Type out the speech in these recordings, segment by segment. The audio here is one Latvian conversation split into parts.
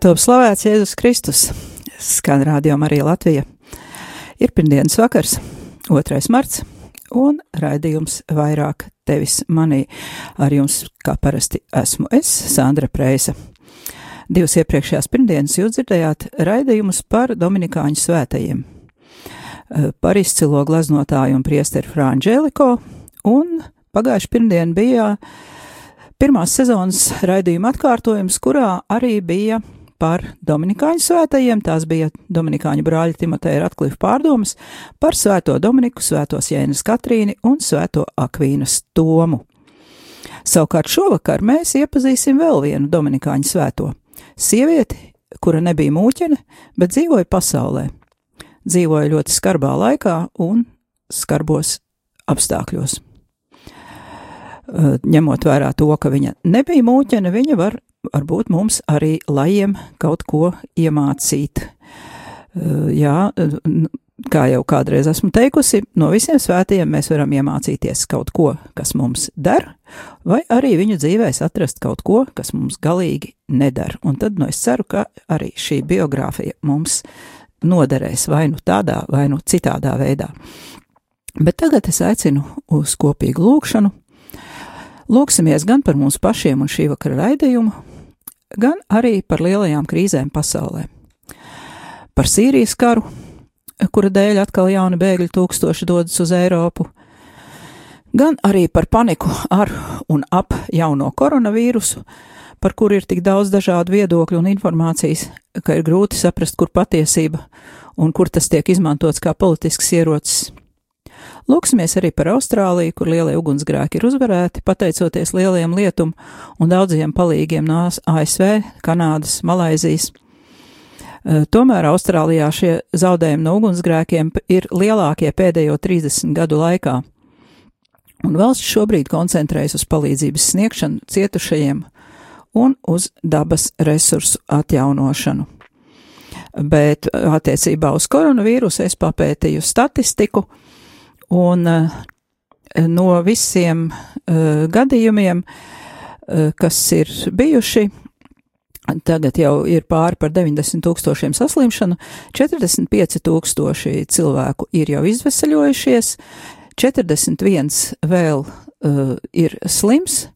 Lai top slavēts Jēzus Kristus, skan rādījuma arī Latvija. Ir pirmdienas vakars, 2. marts, un raidījums vairāk tevis manī. Ar jums, kā parasti, esmu es, Sandra Preisa. Divas iepriekšējās pirmdienas jūs dzirdējāt raidījumus par Dominikāņu svētajiem, eh, par izcilo gleznotāju un priesteru Frāņģēliko, un pagājuši pirmdien bija pirmās sezonas raidījuma atkārtojums, kurā arī bija par Dominikāņu svētajiem, tās bija Dominikāņu brāļa Timoteja Ratklifa pārdomas par svēto Dominiku, svētos Jēnas Katrīni un svēto Akvīnas Tomu. Savukārt šovakar mēs iepazīsim vēl vienu Dominikāņu svēto - sievieti, kura nebija mūķene, bet dzīvoja pasaulē. Dzīvoja ļoti skarbā laikā un skarbos apstākļos. Ņemot vērā to, ka viņa nebija mūķene, viņa var varbūt mums arī lajiem kaut ko iemācīt. Eh, Jā, n- kā jau kādreiz esmu teikusi, no visiem svētajiem mēs varam iemācīties kaut ko, kas mums der, vai arī viņu dzīvēs atrast kaut ko, kas mums galīgi nedara. Un tad nu, es ceru, ka arī šī biogrāfija mums noderēs vai nu tādā, vai nu citādā veidā. Bet tagad es aicinu uz kopīgu lūgšanu. Lūksimies gan par mums pašiem un šī vakara raidījumu, gan arī par lielajām krīzēm pasaulē. Par Sīrijas karu, kura dēļ atkal jauni bēgļu tūkstoši dodas uz Eiropu, gan arī par paniku ar un ap jauno koronavīrusu, par kuru ir tik daudz dažādu viedokļu un informācijas, ka ir grūti saprast, kur patiesība un kur tas tiek izmantots kā politisks ierocis. Lūksimies arī par Austrāliju, kur lielie ugunsgrēki ir uzvarēti, pateicoties lielajiem lietum un daudziem palīgiem no ASV, Kanādas, Malaizijas. Eh, Tomēr Austrālijā šie zaudējumi no ugunsgrēkiem ir lielākie pēdējo 30 gadu laikā. Un valsts šobrīd koncentrējas uz palīdzības sniegšanu cietušajiem un uz dabas resursu atjaunošanu. Bet eh, attiecībā uz koronavīrusu es papētīju statistiku, un eh, no visiem uh, gadījumiem, uh, kas ir bijuši, tagad jau ir pāri par 90 tūkstošiem saslimšanu, 45 tūkstoši cilvēku ir jau izvesaļojušies, 41 vēl uh, ir slims,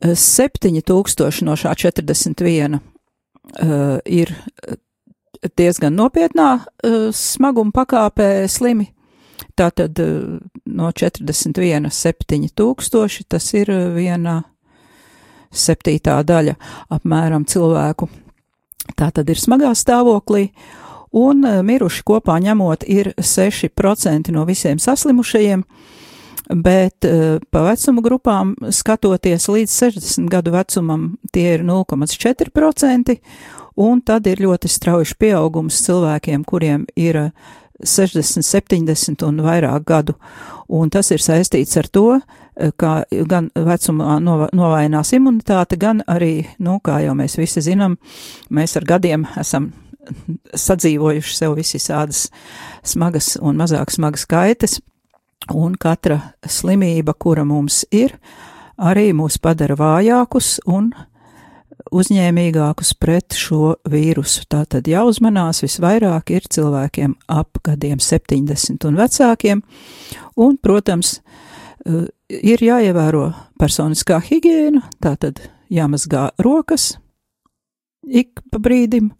7 tūkstoši no šā 41 uh, ir diezgan nopietnā uh, smaguma pakāpē slimi. Tātad uh, no 41 7 tūkstoši tas ir uh, viena septītā daļa apmēram cilvēku. Tā tad ir smagā stāvoklī, un uh, miruši kopā ņemot ir 6% no visiem saslimušajiem, bet pa vecuma grupām skatoties līdz 60 gadu vecumam tie ir 0,4%, un tad ir ļoti strauji pieaugums cilvēkiem, kuriem ir 60, 70 un vairāk gadu, un tas ir saistīts ar to, uh, ka gan vecumā nova- novainās imunitāte, gan arī, nu, kā jau mēs visi zinām, mēs ar gadiem esam sadzīvojuši sev visādas smagas un mazāk smagas kaitas, un katra slimība, kura mums ir, arī mūs padara vājākus un uzņēmīgākus pret šo vīrusu. Tātad jāuzmanās visvairāk ir cilvēkiem ap gadiem 70 un vecākiem, un, protams, eh, ir jāievēro personiskā higiēna, tātad jāmazgā rokas ik pa brīdim,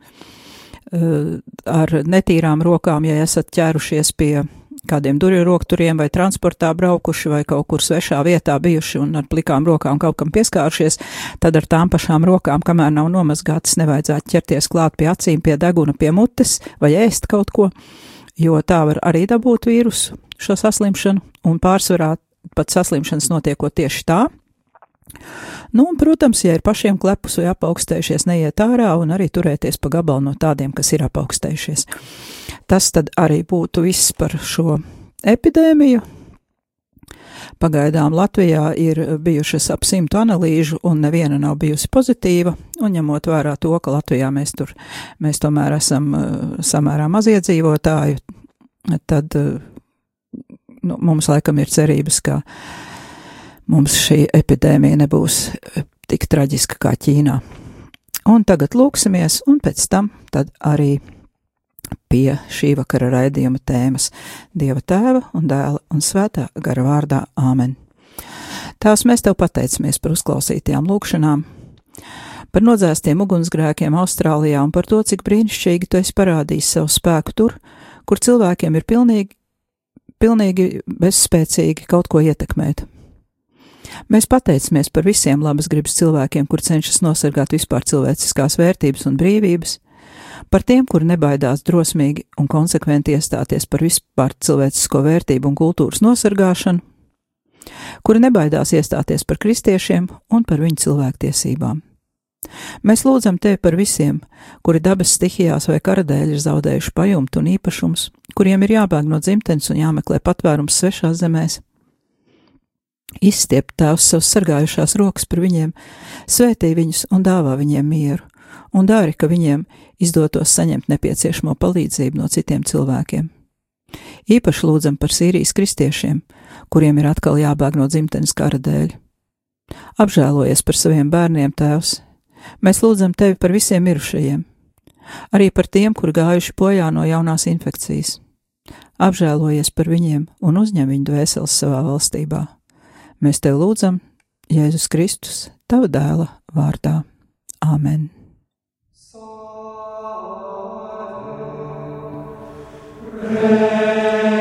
eh, ar netīrām rokām, ja esat ķērušies pie kādiem durvju rokturiem vai transportā braukuši vai kaut kur svešā vietā bijuši un ar plikām rokām kaut kam pieskārušies, tad ar tām pašām rokām, kamēr nav nomazgātas, nevajadzētu ķerties klāt pie acīm, pie deguna, pie mutes vai ēst kaut ko, jo tā var arī dabūt vīrusu. šo saslimšanu, un pārsvarā pat saslimšanas notiekot tieši tā. Nu, un, protams, ja ir pašiem klepus vai apaugstējušies, neiet ārā un arī turēties pa gabalu no tādiem, kas ir apaugstējušies. Tas tad arī būtu viss par šo epidēmiju. Pagaidām Latvijā ir bijušas ap simtu analīžu, un neviena nav bijusi pozitīva, un ņemot vērā to, ka Latvijā mēs tur, mēs tomēr esam uh, samērā maziedzīvotāji, tad uh, nu, mums laikam ir cerības, ka mums šī epidēmija nebūs uh, tik traģiska kā Ķīnā. Un tagad lūksimies, un pēc tam arī pie šī vakara raidījuma tēmas Dieva tēva un dēla un svētā gara vārdā Āmen. Tās mēs tev pateicamies par uzklausītajām lūkšanām, par nodzēstiem ugunsgrēkiem Austrālijā un par to, cik brīnišķīgi tu esi parādījis savu spēku tur, kur cilvēkiem ir pilnīgi, pilnīgi bezspēcīgi kaut ko ietekmēt. Mēs pateicamies par visiem labas gribas cilvēkiem, kur cenšas nosargāt vispār cilvēciskās vērtības un brīvības, par tiem, kuri nebaidās drosmīgi un konsekventi iestāties par vispār cilvēcisko vērtību un kultūras nosargāšanu, kuri nebaidās iestāties par kristiešiem un par viņu cilvēktiesībām. Mēs lūdzam Tevi par visiem, kuri dabas stihijās vai kara dēļ ir zaudējuši pajumtu un īpašumus, kuriem ir jābēg no dzimtenes un jāmeklē patvērums svešās zemēs. Izstiep Tēvs savus sargājušās rokas par viņiem, svētī viņus un dāvā viņiem mieru, un dari, ka viņiem izdotos saņemt nepieciešamo palīdzību no citiem cilvēkiem. Īpaši lūdzam par Sīrijas kristiešiem, kuriem ir atkal jābēg no dzimtenes kara dēļ. Apžēlojies par saviem bērniem, Tēvs! Mēs lūdzam Tevi par visiem mirušajiem, arī par tiem, kur gājuši bojā no jaunās infekcijas. Apžēlojies par viņiem un uzņem viņu dvēseles savā valstībā. Mēs Tev lūdzam, Jēzus Kristus, Tava dēla vārdā. Āmen! Praise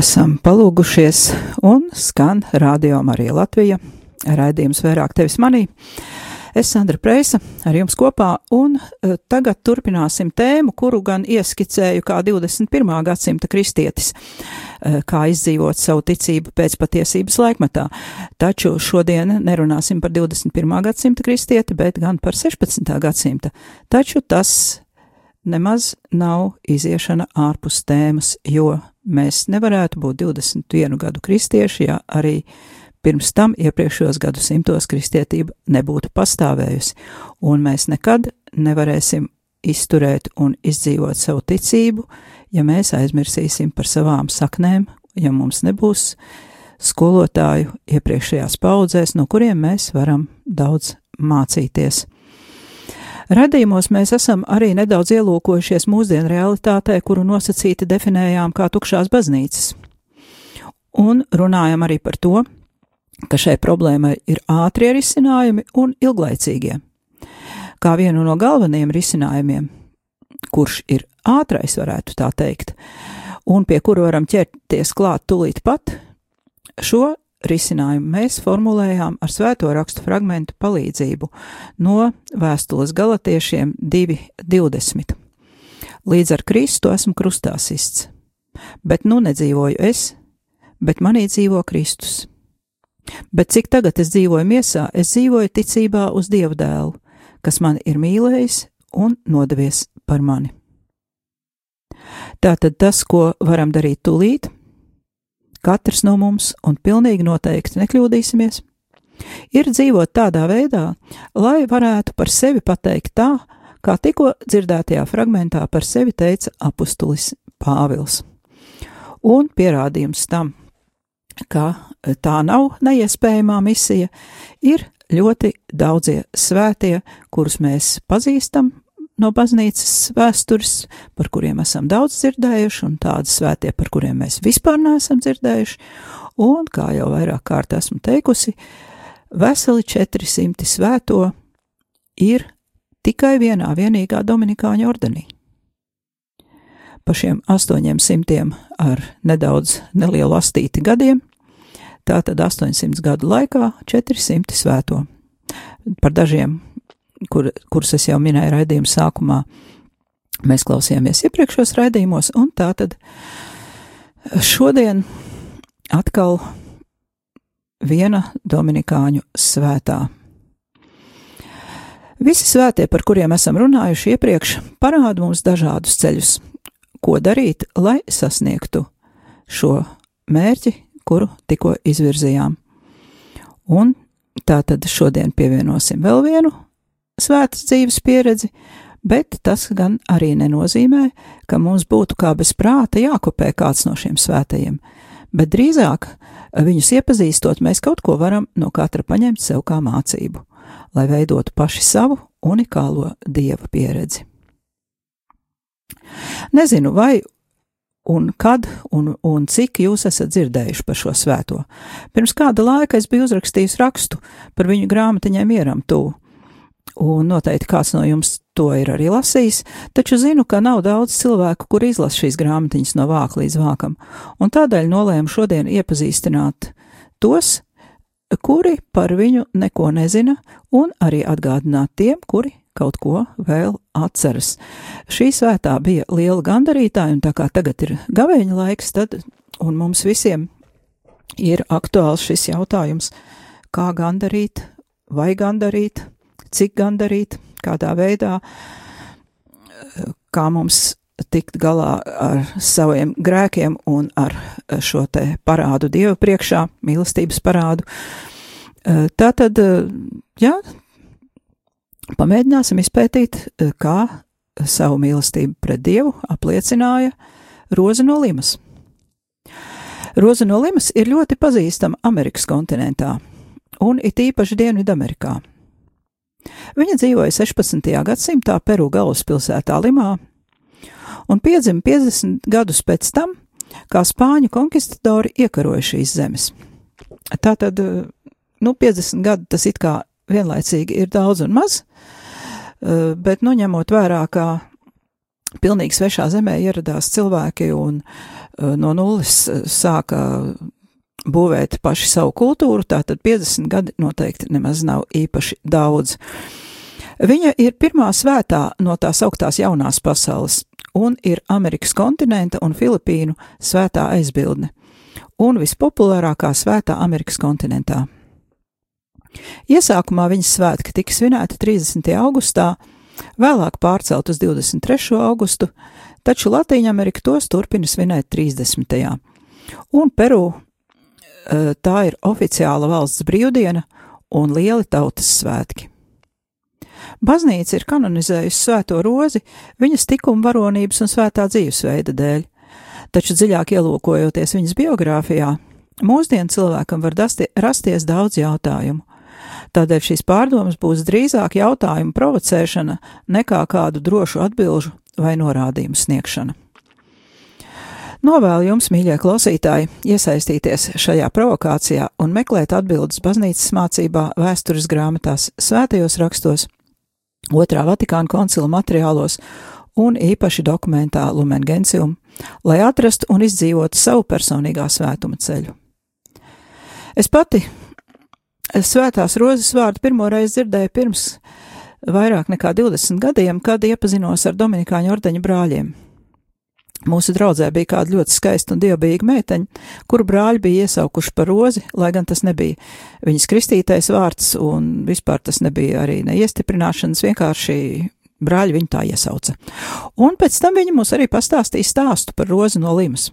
esam palūgušies un skan Radio Marija Latvija. Raidījums vairāk tevis manī. Es Sandra Preisa ar jums kopā un uh, tagad turpināsim tēmu, kuru gan ieskicēju kā 21. gadsimta kristietis, uh, kā izdzīvot savu ticību pēc patiesības laikmetā. Taču šodien nerunāsim par 21. gadsimta kristieti, bet gan par 16. gadsimta. Taču tas nemaz nav iziešana ārpus tēmas, jo mēs nevarētu būt 21 gadu kristieši, ja arī pirms tam iepriekšējos gadsimtos kristietība nebūtu pastāvējusi, un mēs nekad nevarēsim izturēt un izdzīvot savu ticību, ja mēs aizmirsīsim par savām saknēm, ja mums nebūs skolotāju iepriekšējās paudzēs, no kuriem mēs varam daudz mācīties. Radījumos mēs esam arī nedaudz ielūkojušies mūsdienu realitātē, kuru nosacīti definējām kā tukšās baznīcas. Un runājam arī par to, ka šai problēmai ir ātrie risinājumi un ilglaicīgie. Kā vienu no galvenajiem risinājumiem, kurš ir ātrais, varētu tā teikt, un pie kura varam ķerties klāt tulīt pat, šo risinājumu mēs formulējām ar svēto rakstu fragmentu palīdzību no vēstules galotiešiem 2.20. Līdz ar Kristu esmu krustā sists, bet nu nedzīvoju es, bet manī dzīvo Kristus. Bet cik tagad es dzīvoju miesā, es dzīvoju ticībā uz Dievu dēlu, kas mani ir mīlējis un nodevies par mani. Tātad tas, ko varam darīt tūlīt, katrs no mums, un pilnīgi noteikti nekļūdīsimies, ir dzīvot tādā veidā, lai varētu par sevi pateikt tā, kā tikko dzirdētajā fragmentā par sevi teica apustulis Pāvils. Un pierādījums tam, ka tā nav neiespējamā misija, ir ļoti daudzie svētie, kurus mēs pazīstam no baznīcas vēstures, par kuriem esam daudz dzirdējuši, un tādi svētie, par kuriem mēs vispār neesam dzirdējuši, un, kā jau vairāk kārt esmu teikusi, veseli 400 svēto ir tikai vienā vienīgā Dominikāņu ordenī. Pa šiem 800 ar nedaudz nelielu astīti gadiem, tātad 800 gadu laikā 400 svēto. Par dažiem kur, kurus es jau minēju raidījuma sākumā, mēs klausījāmies iepriekšos raidījumos, un tā tad šodien atkal viena Dominikāņu svētā. Visi svētie, par kuriem esam runājuši iepriekš, parāda mums dažādus ceļus, ko darīt, lai sasniegtu šo mērķi, kuru tikko izvirzījām. Un tā tad šodien pievienosim vēl vienu svētas dzīves pieredzi, bet tas gan arī nenozīmē, ka mums būtu kā bez prāta jākopē kāds no šiem svētajiem, bet drīzāk viņus iepazīstot, mēs kaut ko varam no katra paņemt sev kā mācību, lai veidotu paši savu unikālo dieva pieredzi. Nezinu, vai un kad un, un cik jūs esat dzirdējuši par šo svēto. Pirms kāda laika es biju uzrakstījis rakstu par viņu grāmatiņai mieram tūlu un noteikti kāds no jums to ir arī lasījis, taču zinu, ka nav daudz cilvēku, kur izlas šīs grāmatiņas no vāka līdz vākam, un tādēļ nolēmu šodien iepazīstināt tos, kuri par viņu neko nezina, un arī atgādināt tiem, kuri kaut ko vēl atceras. Šī svētā bija liela gandarītāja, un tā kā tagad ir gavēņa laiks, tad, un mums visiem ir aktuāls šis jautājums, kā gandarīt, vai gandarīt, cik gandarīt, kādā veidā, kā mums tikt galā ar saviem grēkiem un ar šo te parādu Dievu priekšā, mīlestības parādu. Tā tad, jā, pamēģināsim izpētīt, kā savu mīlestību pret Dievu apliecināja Roza no Limas. Roza no Limas ir ļoti pazīstama Amerikas kontinentā, un it īpaši Dienvidamerikā. Viņa dzīvoja 16. gadsimtā Peru galvaspilsētā Limā un piedzima 50 gadus pēc tam, kā spāņu konkistadori iekaroja šīs zemes. Tātad, nu, 50 gadi tas it kā vienlaicīgi ir daudz un maz, bet, nu, ņemot vērā, ka pilnīgi svešā zemē ieradās cilvēki un uh, no nulles sāka būvēt paši savu kultūru, tātad 50 gadi noteikti nemaz nav īpaši daudz. Viņa ir pirmā svētā no tās augtās jaunās pasaules un ir Amerikas kontinenta un Filipīnu svētā aizbildne un vispopulārākā svētā Amerikas kontinentā. Iesākumā viņas svētki tika svinēti 30. augustā, vēlāk pārcelt uz 23. augustu, taču Latīņa Amerika tos turpina svinēt 30. Un Peru tā ir oficiāla valsts brīvdiena un lieli tautas svētki. Baznīca ir kanonizējusi svēto rozi viņas tikuma varonības un svētā dzīvesveida dēļ, taču dziļāk ielūkojoties viņas biogrāfijā, mūsdienu cilvēkam var rasties daudz jautājumu. Tādēļ šīs pārdomas būs drīzāk jautājumu provocēšana nekā kādu drošu atbilžu vai norādījumu sniegšana. Novēlu jums, mīļie klausītāji, iesaistīties šajā provokācijā un meklēt atbildes baznīcas mācībā, vēstures grāmatās, svētajos rakstos, otrā Vatikāna koncila materiālos un īpaši dokumentā Lumen Gentium, lai atrastu un izdzīvotu savu personīgā svētuma ceļu. Es pati svētās rozes vārdu pirmoreiz dzirdēju pirms vairāk nekā 20 gadiem, kad iepazinos ar Dominikāņu ordeņa brāļiem. Mūsu draudzē bija kāda ļoti skaista un dievbijīga meiteņa, kuru brāļi bija iesaukuši par rozi, lai gan tas nebija viņas kristītais vārds, un vispār tas nebija arī neiestiprināšanas, vienkārši brāļi viņu tā iesauca. Un pēc tam viņi mums arī pastāstīja stāstu par rozi no limas.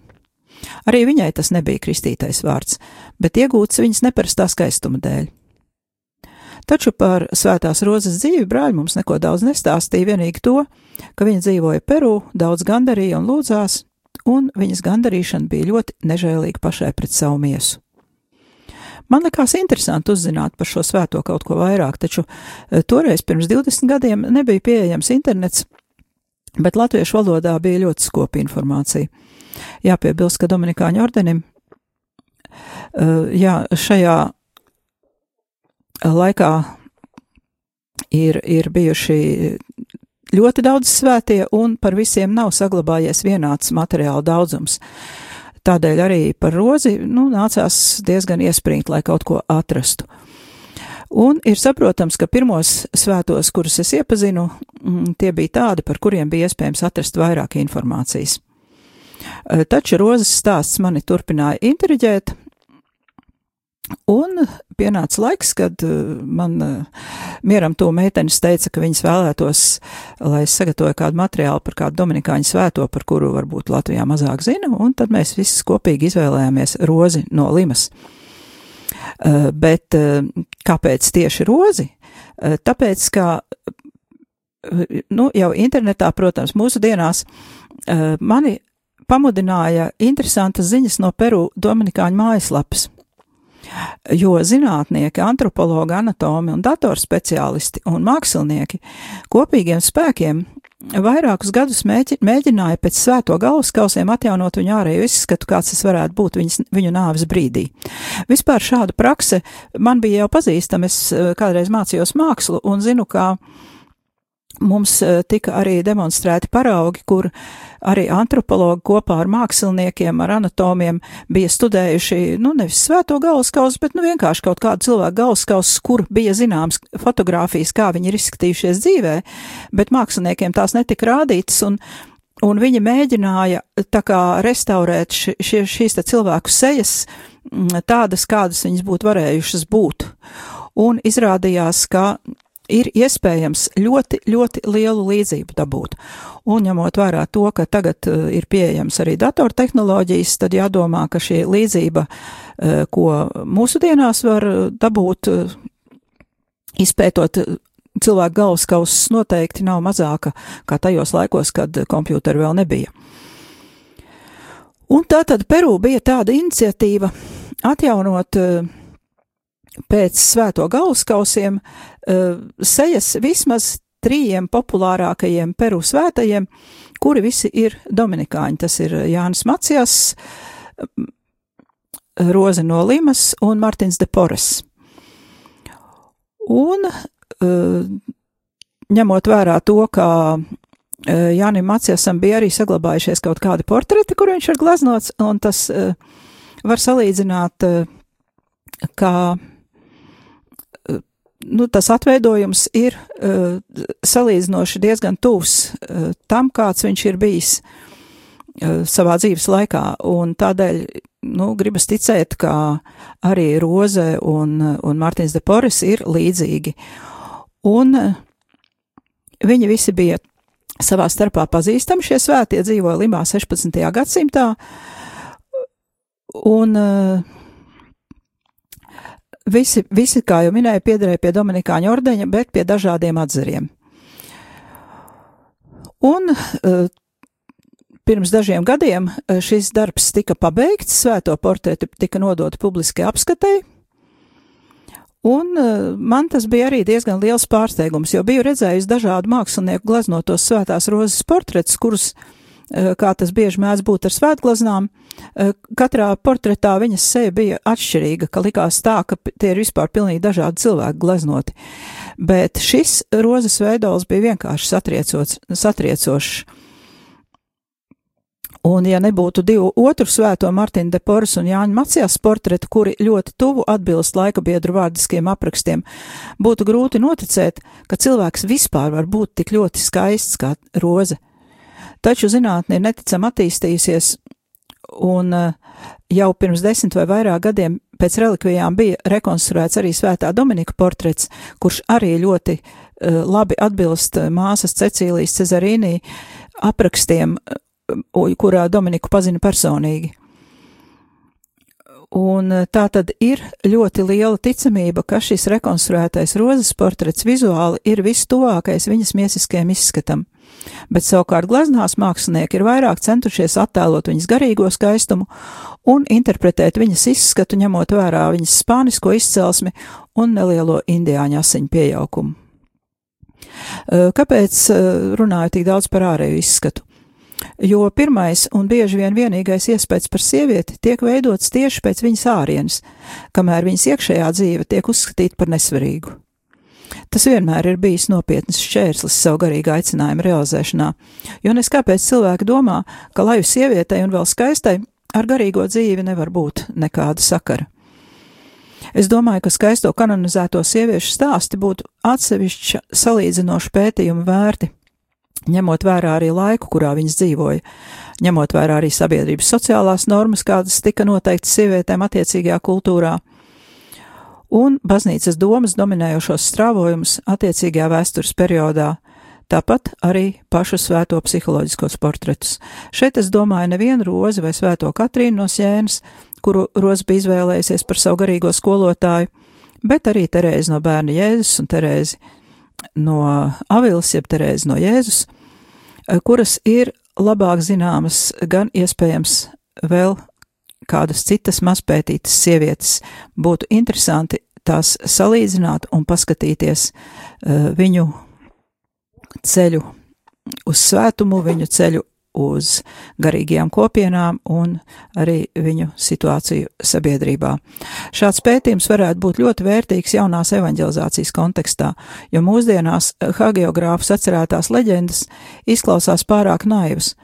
Arī viņai tas nebija kristītais vārds, bet iegūts viņas neparastā skaistuma dēļ. Taču par svētās rozes dzīvi brāļi mums neko daudz nestāstīja, vienīgi to, ka viņa dzīvoja Peru, daudz gandarīja un lūdzās, un viņas gandarīšana bija ļoti nežēlīga pašai pret savu miesu. Man likās interesanti uzzināt par šo svēto kaut ko vairāk, taču eh, toreiz pirms 20 gadiem nebija pieejams internets, bet latviešu valodā bija ļoti skopa informācija. Jāpiebilst, ka Dominikāņu ordenim uh, jā, šajā laikā ir, ir bijuši ļoti daudz svētie, un par visiem nav saglabājies vienāds materiāla daudzums. Tādēļ arī par rozi nu, nācās diezgan iespringt, lai kaut ko atrastu. Un ir saprotams, ka pirmos svētos, kurus es iepazinu, mm, tie bija tādi, par kuriem bija iespējams atrast vairāk informācijas. Taču rozes stāsts mani turpināja intriģēt, un pienāca laiks, kad eh, man eh, mieram to meitenes teica, ka viņas vēlētos, lai es sagatavoju kādu materiālu par kādu Dominikāņu svēto, par kuru varbūt Latvijā mazāk zina, un tad mēs visi kopīgi izvēlējāmies rozi no Limas. Bet kāpēc tieši rozi? Tāpēc, ka nu, jau internetā, protams, mūsu dienās mani pamudināja interesantas ziņas no Peru Dominikāņu mājaslapas. Jo zinātnieki, antropologi, anatomi un datorspeciālisti un mākslinieki kopīgiem spēkiem vairākus gadus mēģi, mēģināja pēc svēto galvaskausiem atjaunot viņu ārēju izskatu, kāds tas varētu būt viņas, viņu nāves brīdī. Vispār šāda prakse man bija jau pazīstama, es eh, kādreiz mācījos mākslu un zinu, kā mums eh, tika arī demonstrēti paraugi, kur arī antropologi kopā ar māksliniekiem, ar anatomiem bija studējuši, nu, nevis svēto galvaskausu, bet, nu, vienkārši kaut kādu cilvēku galvaskausu, kur bija zināms fotogrāfijas, kā viņi ir izskatījušies dzīvē, bet māksliniekiem tās netika rādītas, un, un viņi mēģināja tā kā restaurēt ši, ši, šīs te cilvēku sejas, tādas, kādas viņas būtu varējušas būt. Un izrādījās, ka ir iespējams ļoti, ļoti lielu līdzību dabūt. Un ņemot vērā to, ka tagad uh, ir pieejams arī datortehnoloģijas, tad jādomā, ka šī līdzība, uh, ko mūsdienās var dabūt, uh, izpētot cilvēku galvaskausus, noteikti nav mazāka kā tajos laikos, kad kompjūteri vēl nebija. Un tā tad Peru bija tāda iniciatīva atjaunot pēc svēto galvaskausiem sejas vismaz trījiem populārākajiem Peru svētajiem, kuri visi ir dominikāņi. Tas ir Jānis Macijas, Roze no Limas un Martins de Pores. Un uh, ņemot vērā to, ka Jānim Maciesam bija arī saglabājušies kaut kādi portreti, kur viņš ir glaznots, un tas var salīdzināt, uh, nu, tas atveidojums ir uh, salīdzinoši diezgan tūs uh, tam, kāds viņš ir bijis uh, savā dzīves laikā, un tādēļ, nu, gribas ticēt, ka arī Roze un, un Mārtiņš de Poris ir līdzīgi. Un uh, viņi visi bija savā starpā pazīstami, šie svētie dzīvoja Limā 16. gadsimtā, un uh, visi, visi, kā jau minēju, piederēja pie Dominikāņu ordeņa, bet pie dažādiem atzariem. Un uh, pirms dažiem gadiem uh, šis darbs tika pabeigts, svēto portretu tika nodota publiskai apskatei, Un uh, man tas bija arī diezgan liels pārsteigums, jo biju redzējusi dažādu mākslinieku glaznotos svētās rozes portretus, kurus, uh, kā tas bieži mēdz būt ar svētglaznām, uh, katrā portretā viņas seja bija atšķirīga, ka likās tā, ka tie ir vispār pilnīgi dažādi cilvēki glaznoti. Bet šis rozes veidols bija vienkārši satriecošs. Un, ja nebūtu divu otru svēto Martina de Poras un Jāņa Macijas portreti, kuri ļoti tuvu atbilst laika biedru vārdiskiem aprakstiem, būtu grūti noticēt, ka cilvēks vispār var būt tik ļoti skaists kā roze. Taču zinātne ir neticam attīstījusies, un eh, jau pirms desmit vai vairāk gadiem pēc relikvijām bija rekonstruēts arī svētā Dominika portrets, kurš arī ļoti uh, labi atbilst māsas Cecīlijas Cezarīnī aprakstiem kurā Dominiku pazina personīgi. Un eh, tā tad ir ļoti liela ticamība, ka šis rekonstruētais rozes portrets vizuāli ir vistuvākais viņas miesiskajam izskatam, bet savukārt glaznās mākslinieki ir vairāk centušies attēlot viņas garīgo skaistumu un interpretēt viņas izskatu, ņemot vērā viņas spānisko izcelsmi un nelielo indiāņu asiņu pieaugumu. Kāpēc runāju tik daudz par ārēju izskatu? jo pirmais un bieži vien vienīgais iespējas par sievieti tiek veidots tieši pēc viņas ārienes, kamēr viņas iekšējā dzīve tiek uzskatīta par nesvarīgu. Tas vienmēr ir bijis nopietns šķērslis savu garīgu aicinājumu realizēšanā, jo nes kāpēc cilvēki domā, ka laju sievietei un vēl skaistai ar garīgo dzīvi nevar būt nekāda sakara. Es domāju, ka skaisto kanonizēto sieviešu stāsti būtu atsevišķa salīdzinoša pētījuma vērti, ņemot vērā arī laiku, kurā viņas dzīvoja, ņemot vērā arī sabiedrības sociālās normas, kādas tika noteiktas sievietēm attiecīgajā kultūrā, un baznīcas domas dominējošos strāvojumus attiecīgajā vēstures periodā, tāpat arī pašu svēto psiholoģiskos portretus. Šeit es domāju nevienu rozi vai svēto Katrīnu no Sēnes, kuru rozi bija izvēlējusies par savu garīgo skolotāju, bet arī Terēzi no bērna Jēzus un Terēzi no Avils, jeb Terēzi no Jēzus, kuras ir labāk zināmas, gan iespējams vēl kādas citas mazpētītas sievietes. Būtu interesanti tās salīdzināt un paskatīties uh, viņu ceļu uz svētumu, viņu ceļu uz garīgajām kopienām un arī viņu situāciju sabiedrībā. Šāds pētījums varētu būt ļoti vērtīgs jaunās evanģelizācijas kontekstā, jo mūsdienās hagiogrāfus atcerētās leģendas izklausās pārāk naivas,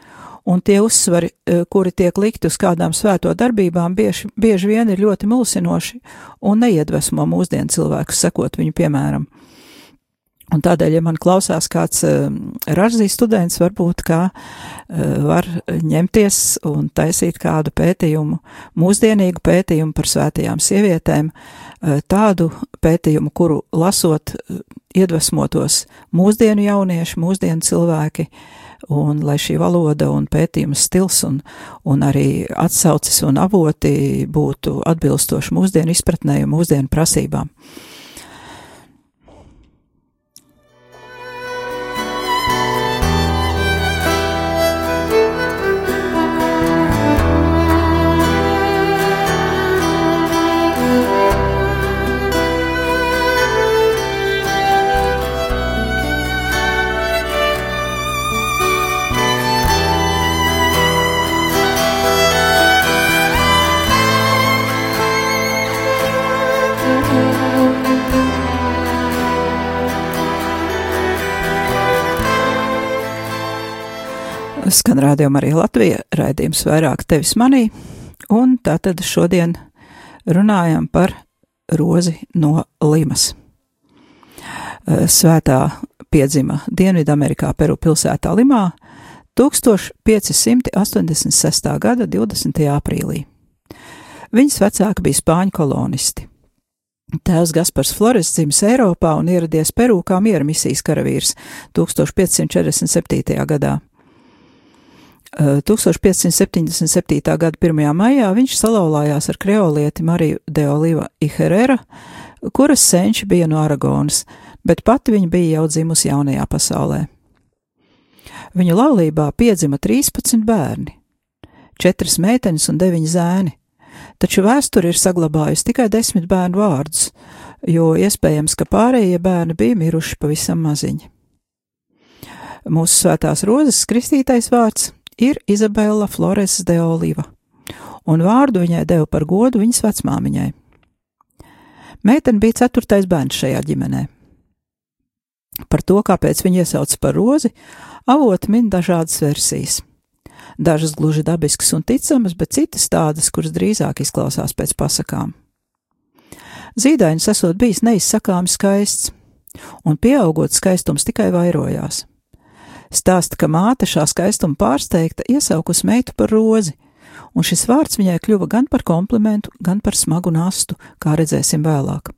un tie uzsvari, eh, kuri tiek likti uz kādām svēto darbībām, bieži, bieži vien ir ļoti mulsinoši un neiedvesmo mūsdienu cilvēkus sekot viņu piemēram. Un tādēļ, ja man klausās kāds uh, ražzīs students, varbūt kā uh, var ņemties un taisīt kādu pētījumu, mūsdienīgu pētījumu par svētajām sievietēm, uh, tādu pētījumu, kuru lasot uh, iedvesmotos mūsdienu jaunieši, mūsdienu cilvēki, un lai šī valoda un pētījuma stils un, un arī atsaucis un avoti būtu atbilstoši mūsdienu izpratnē un mūsdienu prasībām. Skan rādījuma arī Latvija, raidījums vairāk tevis manī, un tātad šodien runājam par rozi no Limas. Svētā piedzima Dienvidamerikā, Peru pilsētā Limā 1586. gada 20. aprīlī. Viņas vecāki bija spāņu kolonisti. Tēvs Gaspars Flores dzimis Eiropā un ieradies Peru kā miera misijas karavīrs 1547. gadā. 1577. gada 1. maijā viņš salauzās ar kreolieti Mariju de Oliva Iherera, kuras senči bija no Aragonas, bet pati viņa bija jau dzimusi jaunajā pasaulē. Viņu laulībā piedzima 13 bērni, 4 meitenes un 9 zēni, taču vēsture ir saglabājusi tikai 10 bērnu vārdus, jo iespējams, ka pārējie bērni bija miruši pavisam maziņi. Mūsu svētās rozes kristītais vārds ir Izabela Flores de Oliva, un vārdu viņai deva par godu viņas vecmāmiņai. Meitene bija ceturtais bērns šajā ģimenē. Par to, kāpēc viņu iesauca par rozi, avoti min dažādas versijas. Dažas gluži dabiskas un ticamas, bet citas tādas, kuras drīzāk izklausās pēc pasakām. Zīdainis esot bijis neizsakāmi skaists, un pieaugot skaistums tikai vairojās. Stāsta, ka māte šā skaistuma pārsteigta iesaukus meitu par rozi, un šis vārds viņai kļuva gan par komplimentu, gan par smagu nastu, kā redzēsim vēlāk.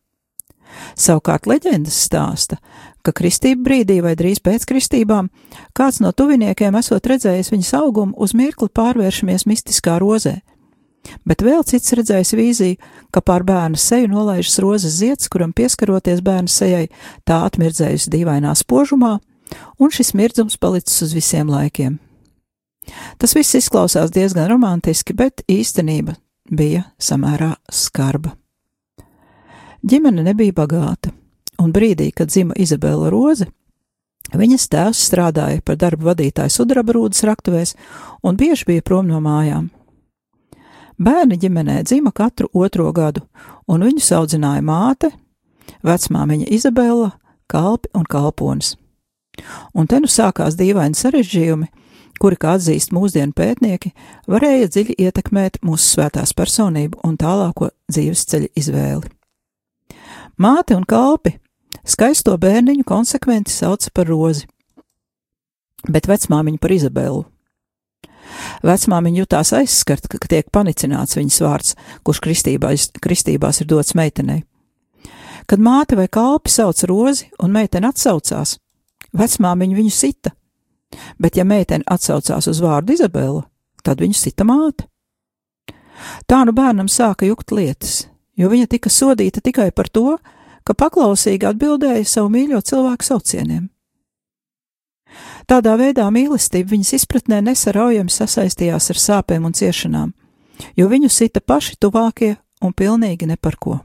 Savukārt leģendas stāsta, ka kristību brīdī vai drīz pēc kristībām kāds no tuviniekiem esot redzējis viņas augumu, uz mirkli pārvēršamies mistiskā rozē. Bet vēl cits redzējis vīziju, ka pār bērna seju nolaižas rozes zieds, kuram pieskaroties bērna sejai, tā atmirdzējusi dīvainā spožumā, un šis mirdzums palicis uz visiem laikiem. Tas viss izklausās diezgan romantiski, bet īstenība bija samērā skarba. Ģimene nebija bagāta, un brīdī, kad dzima Izabela Roze, viņas tēvs strādāja par darbu vadītāju sudraba rūdas raktuvēs un bieži bija prom no mājām. Bērni ģimenē dzima katru otro gadu, un viņus audzināja māte, vecmāmiņa Izabela, kalpi un kalponis. Un te nu sākās dīvaini sarežģījumi, kuri, kā atzīst mūsdienu pētnieki, varēja dziļi ietekmēt mūsu svētās personību un tālāko dzīves ceļa izvēli. Māte un kalpi skaisto bērniņu konsekventi sauca par rozi, bet vecmāmiņu par Izabelu. Vecmāmiņa jutās aizskart, ka tiek panicināts viņas vārds, kurš kristībās, kristībās ir dots meitenei. Kad māte vai kalpi sauc rozi un meitene atsaucās, vecmāmiņa viņu sita, bet ja meitene atsaucās uz vārdu Izabela, tad viņu sita māte. Tā nu bērnam sāka jukt lietas, jo viņa tika sodīta tikai par to, ka paklausīgi atbildēja savu mīļo cilvēku saucieniem. Tādā veidā mīlestība viņas izpratnē nesaraujami sasaistījās ar sāpēm un ciešanām, jo viņu sita paši tuvākie un pilnīgi ne par ko.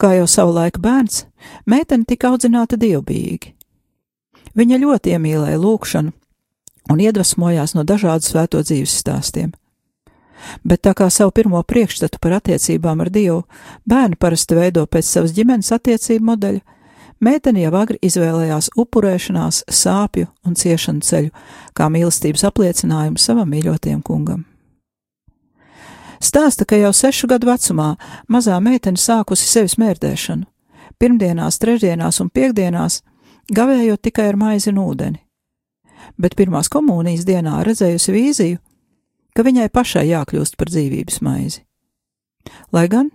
Kā jau savulaik bērns, meitene tika audzināta dievbijīgi. Viņa ļoti iemīlēja lūkšanu un iedvesmojās no dažādu svēto dzīves stāstiem bet tā kā savu pirmo priekšstatu par attiecībām ar Dievu bērni parasti veido pēc savas ģimenes attiecību modeļa, meitene jau agri izvēlējās upurēšanās, sāpju un ciešanu ceļu, kā mīlestības apliecinājumu savam mīļotajam kungam. Stāsta, ka jau sešu gadu vecumā mazā meitene sākusi sevis mērdēšanu, pirmdienās, trešdienās un piekdienās, gavējot tikai ar maizi un ūdeni. Bet pirmās komunijas dienā redzējusi vīziju, ka viņai pašai jākļūst par dzīvības maizi. Lai gan,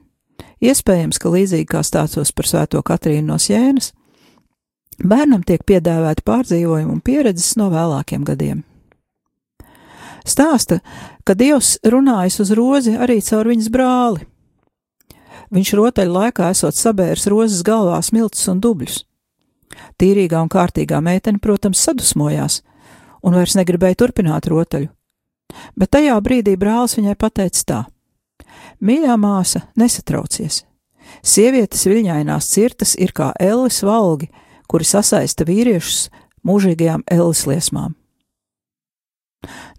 iespējams, ka līdzīgi kā stāstos par svēto Katrīnu no Sienas, bērnam tiek piedāvāti pārdzīvojumi un pieredzes no vēlākiem gadiem. Stāsta, ka Dievs runājas uz rozi arī caur viņas brāli. Viņš rotaļu laikā esot sabērs rozes galvā smilts un dubļus. Tīrīgā un kārtīgā meitene, protams, sadusmojās un vairs negribēja turpināt rotaļu, Bet tajā brīdī brālis viņai pateica tā: Mīļā māsa, nesatraucies! Sievietes viļņainās cirtas ir kā ellis valgi, kuri sasaista vīriešus mūžīgajām ellis liesmām.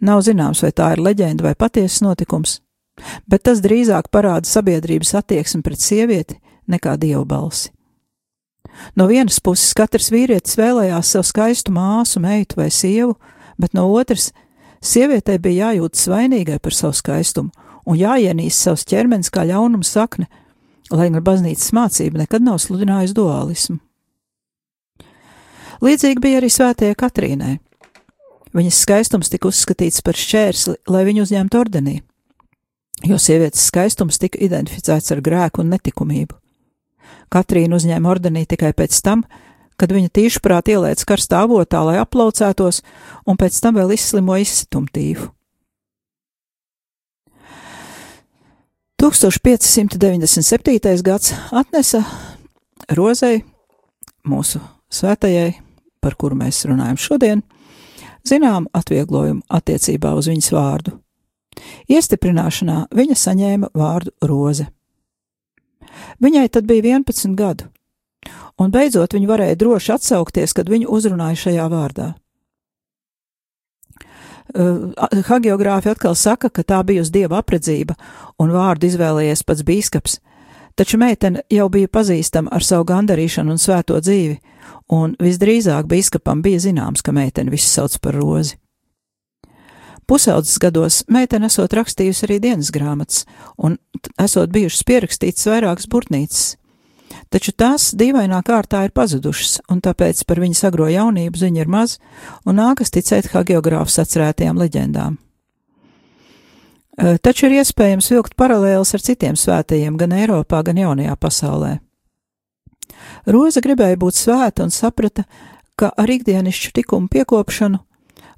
Nav zināms, vai tā ir leģenda vai patiesas notikums, bet tas drīzāk parāda sabiedrības attieksmi pret sievieti nekā dievu balsi. No vienas puses katrs vīrietis vēlējās sev skaistu māsu, meitu vai sievu, bet no otras, sievietei bija jājūtas vainīgai par savu skaistumu un jāienīst savs ķermenis kā ļaunuma sakne, lai gan baznīcas mācība nekad nav sludinājusi dualismu. Līdzīgi bija arī svētajai Katrīnai. Viņas skaistums tika uzskatīts par šķērsli, lai viņu uzņemtu ordenī, jo sievietes skaistums tika identificēts ar grēku un netikumību. Katrīna uzņēma ordenī tikai pēc tam, kad viņa tīšprāt ielēca karstā avotā, lai aplaucētos, un pēc tam vēl izslimo izsitumtīvu. 1597. gads atnesa Rozei, mūsu svētajai, par kuru mēs runājam šodien, zinām atvieglojumu attiecībā uz viņas vārdu. Iestiprināšanā viņa saņēma vārdu Roze. Viņai tad bija 11 gadu, un beidzot viņa varēja droši atsaukties, kad viņu uzrunāja šajā vārdā. Uh, hagiogrāfi atkal saka, ka tā bijusi dieva apredzība, un vārdu izvēlējies pats bīskaps, taču meitene jau bija pazīstama ar savu gandarīšanu un svēto dzīvi, un visdrīzāk bīskapam bija zināms, ka meitene visu sauc par rozi. Pusaudzes gados meitene esot rakstījusi arī dienas grāmatas, un esot bijušas pierakstītas vairākas burtnīcas, taču tās dīvainā kārtā ir pazudušas, un tāpēc par viņas agro jaunību ziņa ir maz, un nākas ticēt hagiogrāfs atcerētajām leģendām. Taču ir iespējams vilkt paralēlus ar citiem svētajiem gan Eiropā, gan jaunajā pasaulē. Roza gribēja būt svēta un saprata, ka ar ikdienišķu tikumu piekopšanu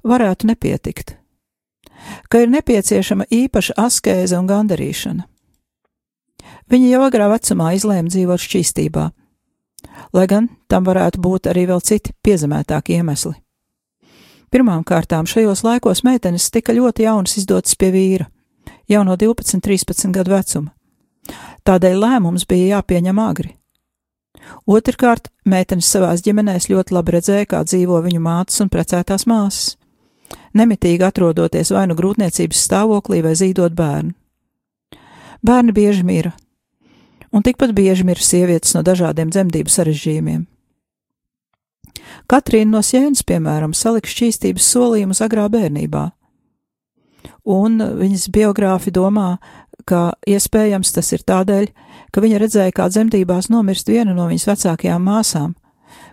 varētu nepietikt, ka ir nepieciešama īpaša askēze un gandarīšana. Viņa jau agrā vecumā izlēma dzīvot šķīstībā, lai gan tam varētu būt arī vēl citi piezemētāki iemesli. Pirmām kārtām šajos laikos meitenes tika ļoti jaunas izdotas pie vīra, jau no 12, 13 gadu vecuma. Tādēļ lēmums bija jāpieņem agri. Otrkārt, meitenes savās ģimenēs ļoti labi redzēja, kā dzīvo viņu mātes un precētās māsas, nemitīgi atrodoties vai nu grūtniecības stāvoklī vai zīdot bērnu. Bērni bieži mira, un tikpat bieži mirst sievietes no dažādiem dzemdību sarežģījumiem. Katrīna no Sienas, piemēram, salika šķīstības solījumus agrā bērnībā, un viņas biogrāfi domā, ka iespējams tas ir tādēļ, ka viņa redzēja, kā dzemdībās nomirst viena no viņas vecākajām māsām,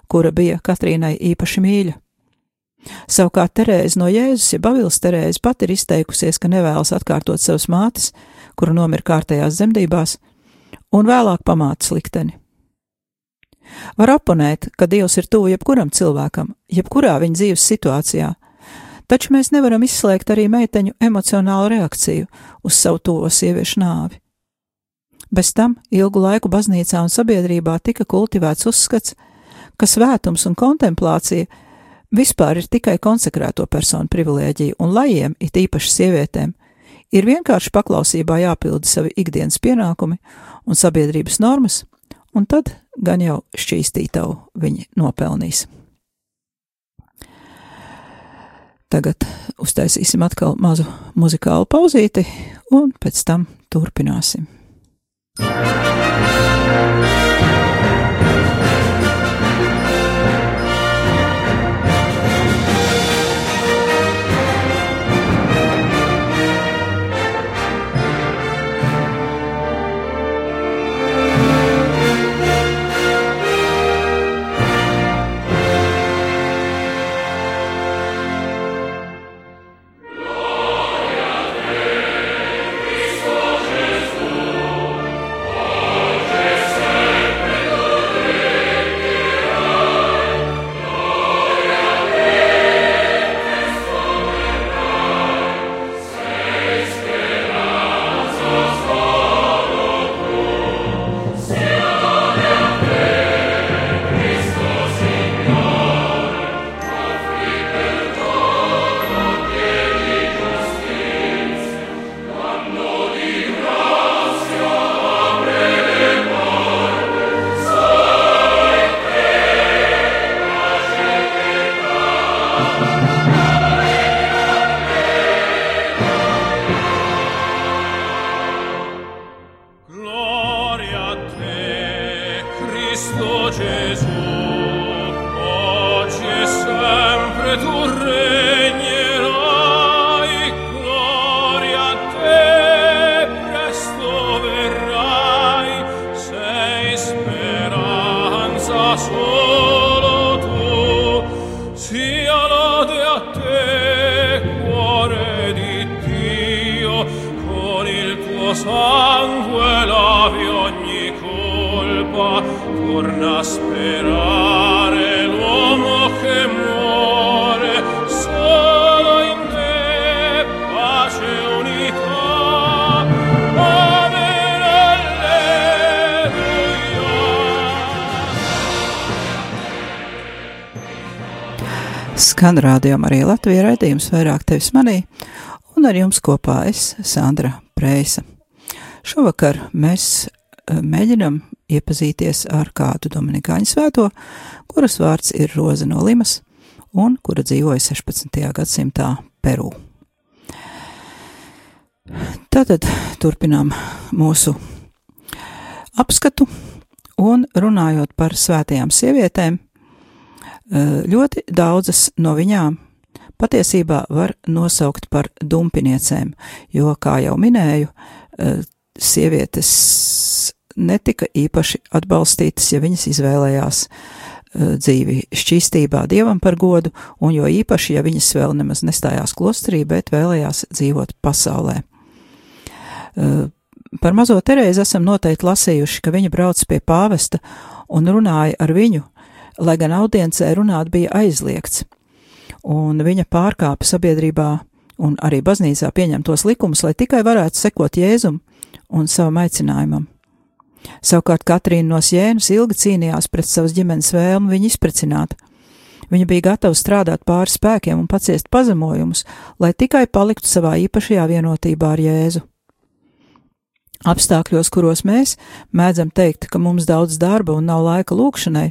kura bija Katrīnai īpaši mīļa. Savukārt Terēze no Jēzus, ja Bavils Terēze pat ir izteikusies, ka nevēlas atkārtot savas mātes, kura nomira kārtējās dzemdībās, un vēlāk pamāca likteni. Var oponēt, ka Dievs ir tuvu jebkuram cilvēkam, jebkurā viņa dzīves situācijā, taču mēs nevaram izslēgt arī meiteņu emocionālu reakciju uz savu tuvo sieviešu nāvi. Bez tam ilgu laiku baznīcā un sabiedrībā tika kultivēts uzskats, ka svētums un kontemplācija vispār ir tikai konsekrēto personu privilēģija, un lajiem, it īpaši sievietēm, ir vienkārši paklausībā jāpilda savi ikdienas pienākumi un sabiedrības normas, un tad gan jau šķīstītavu viņi nopelnīs. Tagad uztaisīsim atkal mazu muzikālu pauzīti, un pēc tam turpināsim. Gloria Skan rādījumā arī Latvijas raidījums vairāk tevis manī, un ar jums kopā es, Sandra Preisa. Šovakar mēs eh, mēģinam iepazīties ar kādu Dominikāņu svēto, kuras vārds ir Roza no Limas, un kura dzīvoja 16. gadsimtā Peru. Tātad turpinām mūsu apskatu, un runājot par svētajām sievietēm, ļoti daudzas no viņām patiesībā var nosaukt par dumpiniecēm, jo, kā jau minēju, eh, sievietes netika īpaši atbalstītas, ja viņas izvēlējās eh, dzīvi šķīstībā dievam par godu, un jo īpaši, ja viņas vēl nemaz nestājās klosterī, bet vēlējās dzīvot pasaulē. Par mazo Terēzi esam noteikti lasījuši, ka viņa brauc pie pāvesta un runāja ar viņu, lai gan audiencē runāt bija aizliegts, un viņa pārkāpa sabiedrībā un arī baznīcā pieņemtos likumus, lai tikai varētu sekot Jēzum un savam aicinājumam. Savukārt Katrīna no Sienas ilgi cīnījās pret savas ģimenes vēlmu viņu izprecināt. Viņa bija gatava strādāt pāri spēkiem un paciest pazemojumus, lai tikai paliktu savā īpašajā vienotībā ar Jēzu. Apstākļos, kuros mēs mēdzam teikt, ka mums daudz darba un nav laika lūkšanai,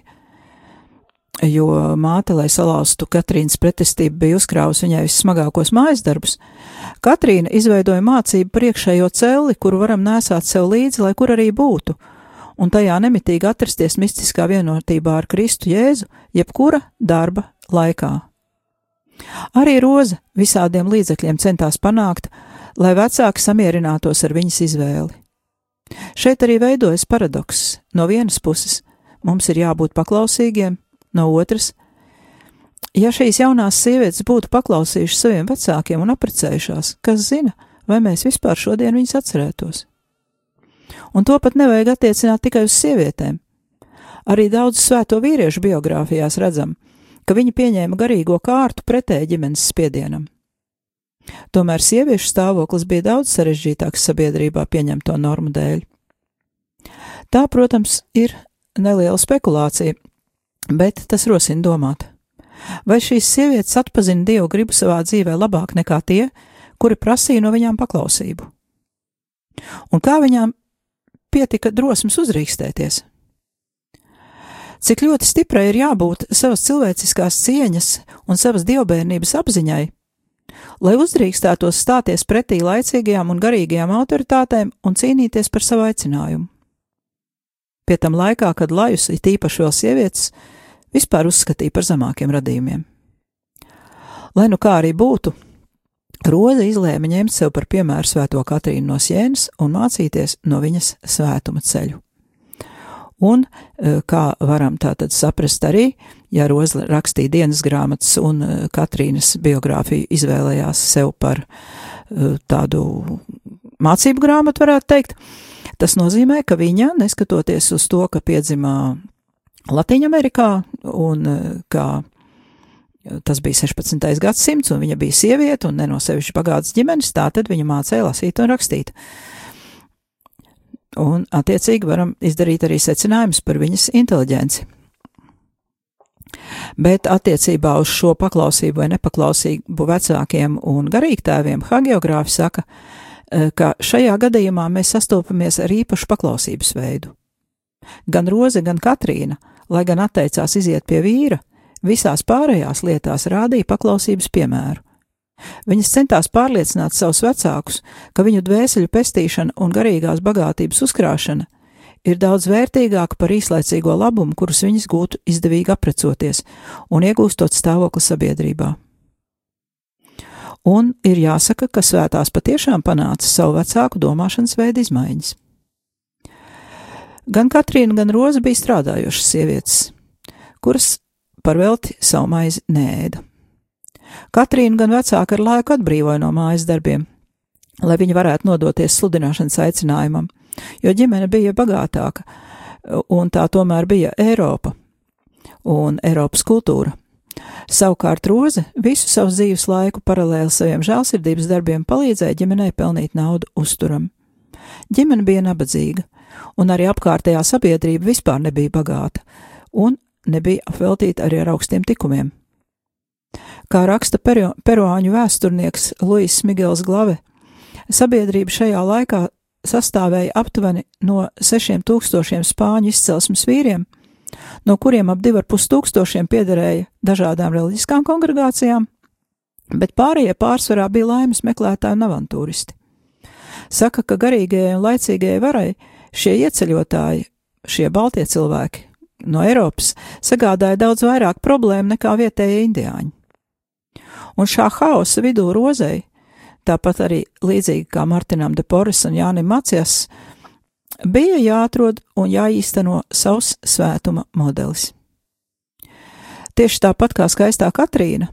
jo māte, lai salauztu Katrīnas pretestību, bija uzkrāvusi viņai vissmagākos mājas darbus. Katrīna izveidoja mācību priekšējo celi, kuru varam nesāt sev līdzi, lai kur arī būtu, un tajā nemitīgi atrasties mistiskā vienotībā ar Kristu Jēzu, jebkura darba laikā. Arī Roza visādiem līdzekļiem centās panākt, lai vecāki samierinātos ar viņas izvēli. Šeit arī veidojas paradoks. No vienas puses mums ir jābūt paklausīgiem, no otras, ja šīs jaunās sievietes būtu paklausījušas saviem vecākiem un apprecējušās, kas zina, vai mēs vispār šodien viņus atcerētos. Un to pat nevajag attiecināt tikai uz sievietēm. Arī daudz svēto vīriešu biogrāfijās redzam, ka viņi pieņēma garīgo kārtu pretēji ģimenes spiedienam. Tomēr sieviešu stāvoklis bija daudz sarežģītāks sabiedrībā pieņemto normu dēļ. Tā, protams, ir neliela spekulācija, bet tas rosina domāt. Vai šīs sievietes atpazina Dievu gribu savā dzīvē labāk nekā tie, kuri prasīja no viņām paklausību? Un kā viņām pietika drosmes uzrīkstēties? Cik ļoti stiprai ir jābūt savas cilvēciskās cieņas un savas dievbijības apziņai, lai uzdrīkstētos stāties pretī laicīgajām un garīgajām autoritātēm un cīnīties par savu aicinājumu. Pie tam laikā, kad lajus, it īpaši vēl sievietes, vispār uzskatīja par zemākiem radījumiem. Lai nu kā arī būtu, Roza izlēma ņemt sev par piemēru svēto Katrīnu no Sienas un mācīties no viņas svētuma ceļu. Un, e, kā varam tātad saprast arī, ja Roza rakstīja dienas grāmatas un e, Katrīnas biogrāfiju izvēlējās sev par e, tādu mācību grāmatu, varētu teikt, tas nozīmē, ka viņa, neskatoties uz to, ka piedzimā Latvijā un kā tas bija 16. gadsimts, un viņa bija sieviete un ne no sevišķi bagātas ģimenes, tā tad viņa mācīja lasīt un rakstīt. Un, attiecīgi, varam izdarīt arī secinājumus par viņas inteliģenci. Bet attiecībā uz šo paklausību vai nepaklausību vecākiem un garīgtēviem, hagiogrāfi saka, ka šajā gadījumā mēs sastopamies ar īpašu paklausības veidu. Gan Roze, gan Katrīna, lai gan atteicās iziet pie vīra, visās pārējās lietās rādīja paklausības piemēru. Viņas centās pārliecināt savus vecākus, ka viņu dvēseli pestīšana un garīgās bagātības uzkrāšana ir daudz vērtīgāka par īslaicīgo labumu, kurus viņas gūtu izdevīgi aprecoties un iegūstot stāvokli sabiedrībā. Un ir jāsaka, ka svētās patiešām panāca savu vecāku domāšanas veidu izmaiņas. Gan Katrīna, gan Roza bija strādājošas sievietes, kuras par velti savu maizi nēda. Katrīna gan vecāka ar laiku atbrīvoja no mājas darbiem, lai viņa varētu nodoties sludināšanas aicinājumam, jo ģimene bija bagātāka, un tā tomēr bija Eiropa un Eiropas kultūra. Savukārt Roze visu savu dzīves laiku paralēli saviem žēlsirdības darbiem palīdzēja ģimenei pelnīt naudu uzturam. Ģimene bija nabadzīga, un arī apkārtējā sabiedrība vispār nebija bagāta, un nebija apveltīta arī ar augstiem tikumiem. Kā raksta peru, peruāņu vēsturnieks Luis Migels Glave, sabiedrība šajā laikā sastāvēja aptuveni no sešiem tūkstošiem spāņu izcelsmes vīriem, no kuriem ap divi ar pus tūkstošiem piederēja dažādām reliģiskām kongregācijām, bet pārējie pārsvarā bija laimes meklētāji un avantūristi. Saka, ka garīgajai un laicīgajai varai šie ieceļotāji, šie baltie cilvēki no Eiropas sagādāja daudz vairāk problēmu nekā vietējie indiāņi. Un šā haosa vidū rozei, tāpat arī līdzīgi kā Martinam de Poris un Jānim Macijas, bija jāatrod un jāīsteno savs svētuma modelis. Tieši tāpat kā skaistā Katrīna,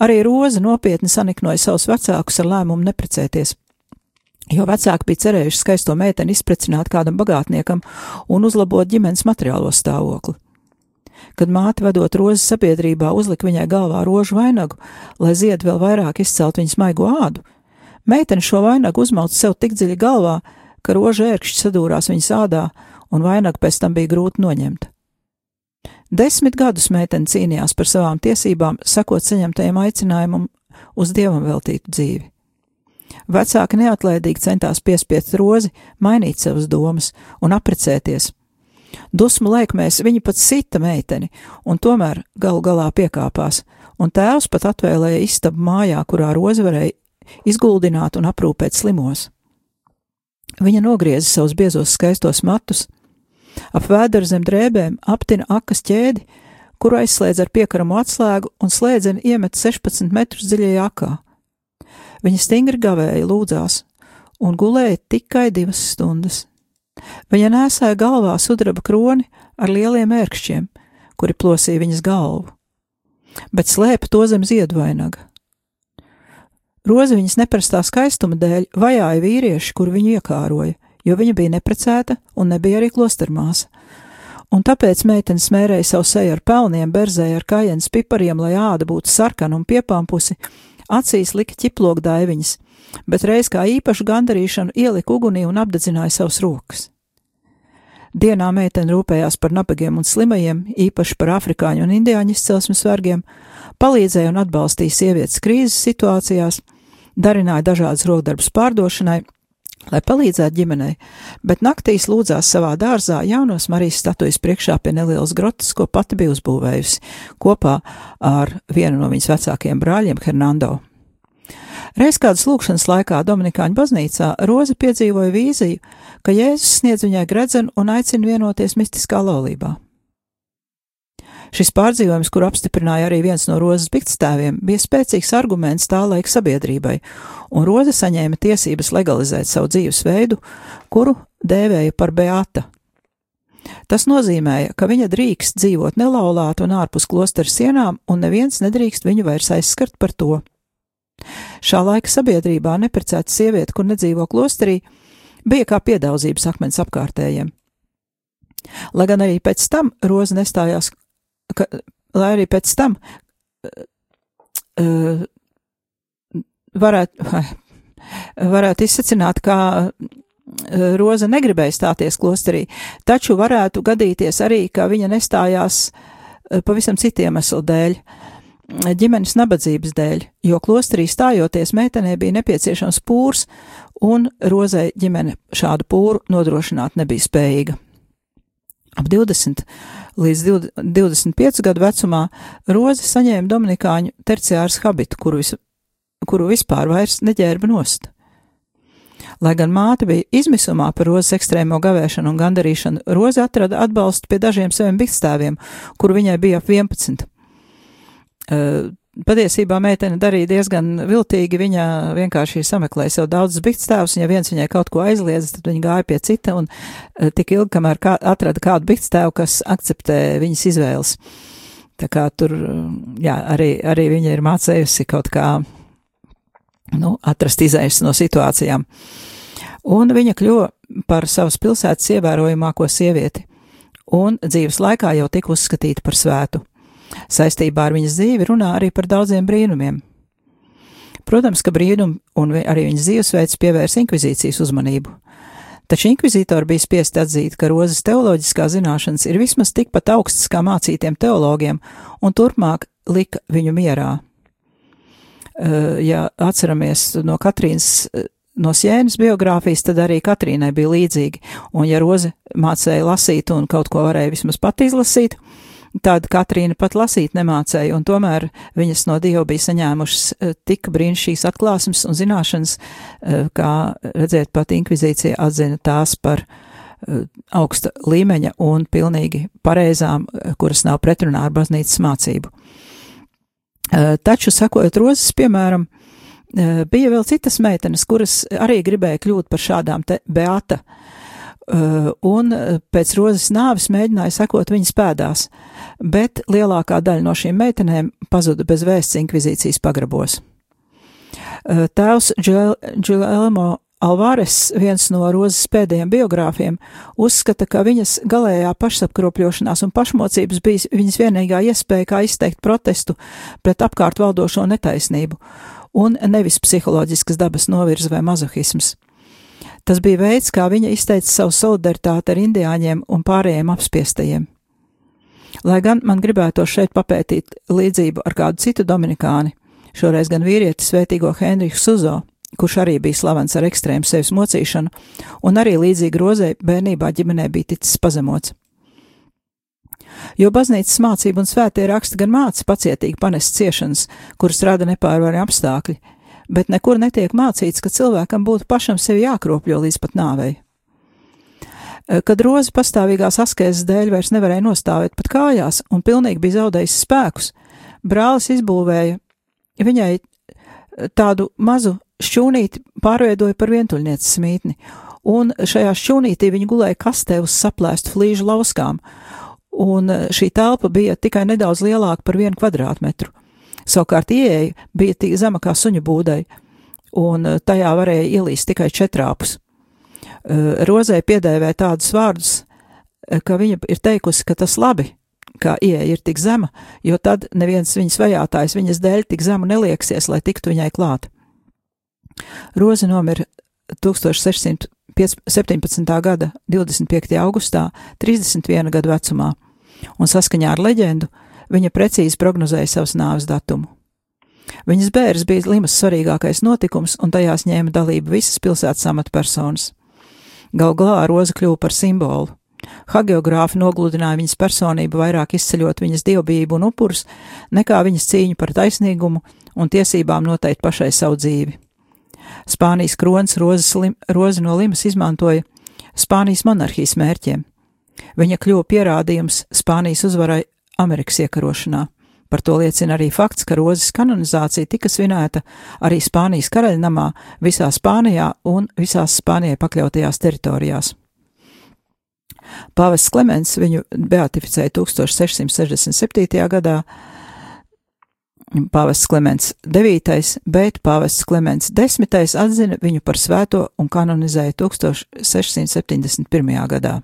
arī Roza nopietni saniknoja savus vecākus ar lēmumu neprecēties, jo vecāki bija cerējuši skaisto meiteni izprecināt kādam bagātniekam un uzlabot ģimenes materiālo stāvokli. Kad māte vedot rozes sabiedrībā uzlika viņai galvā rožu vainagu, lai zied vēl vairāk izcelt viņas maigo ādu, meitene šo vainagu uzmauca sev tik dziļi galvā, ka roža ērkšķi sadūrās viņas ādā, un vainagu pēc tam bija grūti noņemt. Desmit gadus meitene cīnījās par savām tiesībām, sakot saņemtajam aicinājumam uz dievam veltītu dzīvi. Vecāki neatlaidīgi centās piespiest rozi, mainīt savas domas un aprecēties. Dusmu laikmēs viņa pat sita meiteni, un tomēr galu galā piekāpās, un tēvs pat atvēlēja istabu mājā, kurā rozi varēja izguldināt un aprūpēt slimos. Viņa nogrieza savus biezos skaistos matus, ap vēderu zem drēbēm aptina akas ķēdi, kuru aizslēdz ar piekaramu atslēgu un slēdzeni iemet 16 metrus dziļajā akā. Viņa stingri gavēja, lūdzās, un gulēja tikai divas stundas. Viņa nēsāja galvā sudraba kroni ar lieliem ērkšķiem, kuri plosīja viņas galvu, bet slēpa to zem ziedvainaga. Roza viņas neparastā skaistuma dēļ vajāja vīrieši, kur viņu iekāroja, jo viņa bija neprecēta un nebija arī klostermāsa. Un tāpēc meitene smērēja savu seju ar pelniem, berzēja ar kājienas pipariem, lai āda būtu sarkana un piepampusi, acīs lika ķiplokdaiviņas, bet reiz kā īpašu gandarīšanu ielika ugunī un apdedzināja savus rokas. Dienā meitene rūpējās par nabagiem un slimajiem, īpaši par afrikāņu un indiāņu izcelsmes vergiem, palīdzēja un atbalstīja sievietes krīzes situācijās, darināja dažādas rokdarbus pārdošanai, lai palīdzētu ģimenei, bet naktīs lūdzās savā dārzā jaunos Marijas statujas priekšā pie nelielas grotas, ko pati bija uzbūvējusi, kopā ar vienu no viņas vecākajiem brāļiem, Hernando. Reiz kādas lūkšanas laikā Dominikāņu baznīcā Roza piedzīvoja vīziju, ka Jēzus sniedz viņai gredzenu un aicina vienoties mistiskā laulībā. Šis pārdzīvojums, kur apstiprināja arī viens no Rozes biktstāviem, bija spēcīgs arguments tā laika sabiedrībai, un Roze saņēma tiesības legalizēt savu dzīvesveidu, kuru dēvēja par beata. Tas nozīmēja, ka viņa drīkst dzīvot nelaulāta un ārpus klostera sienām, un neviens nedrīkst viņu vairs aizskart par to. Šā laika sabiedrībā neprecēta sieviete, kur nedzīvo klosterī, bija kā piedaudzības akmens apkārtējiem. Lai gan arī pēc tam Roza nestājās ka, lai arī pēc tam uh, varētu, varētu izsacināt, ka Roza negribēja stāties klosterī, taču varētu gadīties arī, ka viņa nestājās pavisam citiem iemeslu dēļ, ģimenes nabadzības dēļ, jo klosterī stājoties meitenē bija nepieciešams pūrs, un Rozai ģimene šādu pūru nodrošināt nebija spējīga. Ap 20 līdz 25 gadu vecumā Roze saņēma Dominikāņu terciārs habitu, kuru, vis, kuru vispār vairs neģērba nost. Lai gan māte bija izmisumā par rozes ekstrēmo gavēšanu un gandarīšanu, Roze atrada atbalstu pie dažiem saviem bikstāviem, kuru viņai bija ap 11. Uh, Patiesībā meitene darīja diezgan viltīgi. Viņa vienkārši sameklēja sev daudzus biktstāvus, un ja viens viņai kaut ko aizliedz, tad viņa gāja pie cita un eh, tik ilgi, kamēr kā, atrada kādu biktstāvu, kas akceptē viņas izvēles. Tā kā tur, jā, arī, arī viņa ir mācējusi kaut kā, nu, atrast izējas no situācijām. Un viņa kļuva par savas pilsētas ievērojamāko sievieti, un dzīves laikā jau tika uzskatīta par svētu. Saistībā ar viņas dzīvi runā arī par daudziem brīnumiem. Protams, ka brīnumi un arī viņas dzīvesveids pievērs inkvizīcijas uzmanību. Taču inkvizītori bija spiest atzīt, ka rozes teoloģiskā zināšanas ir vismaz tikpat augstas kā mācītiem teologiem, un turpmāk lika viņu mierā. Ja atceramies no Katrīnas, no Sienas biogrāfijas, tad arī Katrīnai bija līdzīgi, un ja roze mācēja lasīt un kaut ko varēja vismaz pat izlasīt, Tāda Katrīna pat lasīt nemācēja, un tomēr viņas no Dieva bija saņēmušas eh, tik brīnišķīgas atklāsmes un zināšanas, eh, kā redzēt pat inkvizīcija atzina tās par eh, augsta līmeņa un pilnīgi pareizām, kuras nav pretrunā ar baznīcas mācību. Taču, sakojot rozes, piemēram, bija vēl citas meitenes, kuras arī gribēja kļūt par šādām te beata, un pēc rozes nāves mēģināja sekot viņas pēdās bet lielākā daļa no šīm meitenēm pazuda bez vēsts inkvizīcijas pagrabos. Tēvs Džilelmo Alvares, viens no Rozes pēdējiem biogrāfiem, uzskata, ka viņas galējā pašapkropļošanās un pašmocības bija viņas vienīgā iespēja, kā izteikt protestu pret apkārt valdošo netaisnību, un nevis psiholoģiskas dabas novirze vai mazohisms. Tas bija veids, kā viņa izteica savu solidaritāti ar indiāņiem un pārējiem apspiestajiem. Lai gan man gribētu šeit papētīt līdzību ar kādu citu dominikāni, šoreiz gan vīrieti svētīgo Henriju Suzo, kurš arī bija slavens ar ekstrēmu sevis mocīšanu, un arī līdzīgi rozē bērnībā ģimenē bija ticis pazemots. Jo baznīcas mācība un svētie raksti gan māca pacietīgi panest ciešanas, kuras rada nepārvarami apstākļi, bet nekur netiek mācīts, ka cilvēkam būtu pašam sevi jākropļo līdz pat nāvei. Eh, kad roze pastāvīgās askēzes dēļ vairs nevarēja nostāvēt pat kājās un pilnīgi bija zaudējis spēkus, brālis izbūvēja viņai eh, tādu mazu šķūnīti, pārveidoja par vientuļnieces mītni, un šajā šķūnītī viņa gulēja kastē uz saplēstu flīžu lauskām, un eh, šī telpa bija tikai nedaudz lielāka par vienu kvadrātmetru. Savukārt ieeja bija tik zema kā suņu būdai, un tajā varēja ielīst tikai četrāpus. Eh, Rozē piedēvē tādus vārdus, eh, ka viņa ir teikusi, ka tas labi, ka ieeja ir tik zema, jo tad neviens viņas vajātājs viņas dēļ tik zemu nelieksies, lai tiktu viņai klāt. Roze nomira 1617. gada 25. augustā, 31 gadu vecumā, un saskaņā ar leģendu viņa precīzi prognozēja savas nāves datumu. Viņas bērns bija Limas svarīgākais notikums, un tajās ņēma dalību visas pilsētas amatpersonas. Gal galā roza kļuva par simbolu. Hagiogrāfi nogludināja viņas personību vairāk izceļot viņas dievbijību un upurus, nekā viņas cīņu par taisnīgumu un tiesībām noteikt pašai savu dzīvi. Spānijas kronis rozi no Limas izmantoja Spānijas monarhijas mērķiem. Viņa kļuva pierādījums Spānijas uzvarai Amerikas iekarošanā. Par to liecina arī fakts, ka rozes kanonizācija tika svinēta arī Spānijas karaļnamā, visā Spānijā un visās Spānijai pakļautajās teritorijās. Pāvests Klemens viņu beatificēja 1667. gadā, Pāvests Klemens IX, bet Pāvests Klemens X atzina viņu par svēto un kanonizēja 1671. gadā.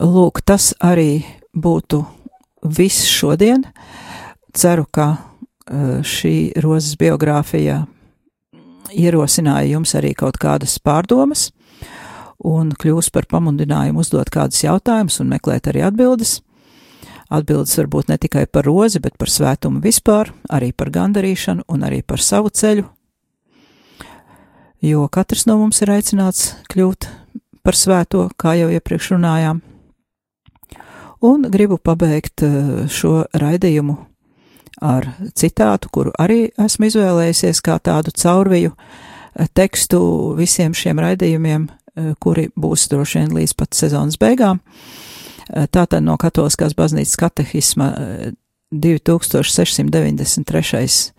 Lūk, tas arī būtu viss šodien. Ceru, ka eh, šī rozes biogrāfija ierosināja jums arī kaut kādas pārdomas un kļūs par pamudinājumu uzdot kādus jautājumus un meklēt arī atbildes. Atbildes varbūt ne tikai par rozi, bet par svētumu vispār, arī par gandarīšanu un arī par savu ceļu, jo katrs no mums ir aicināts kļūt par svēto, kā jau iepriekš runājām. Un gribu pabeigt eh, šo raidījumu ar citātu, kuru arī esmu izvēlējusies kā tādu caurviju eh, tekstu visiem šiem raidījumiem, eh, kuri būs droši vien līdz pat sezonas beigām. Tātad no Katoliskās baznīcas katehisma 2693.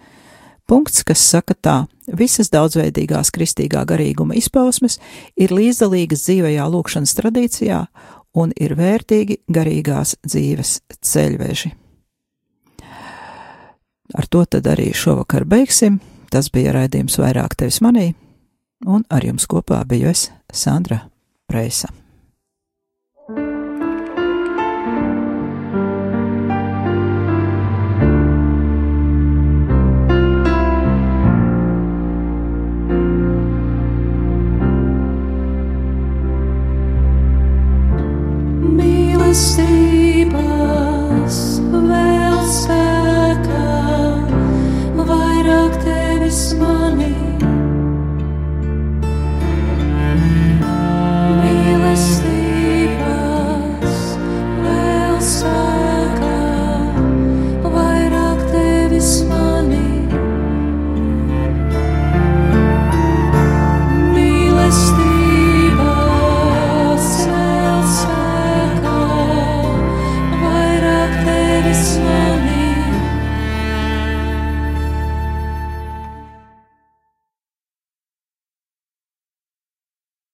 punkts, kas saka tā, visas daudzveidīgās kristīgā garīguma izpausmes ir līdzdalīgas dzīvajā lūkšanas tradīcijā un ir vērtīgi garīgās dzīves ceļveži. Ar to tad arī šovakar beigsim. Tas bija raidījums vairāk tevis manī, un ar jums kopā biju es Sandra Preisa.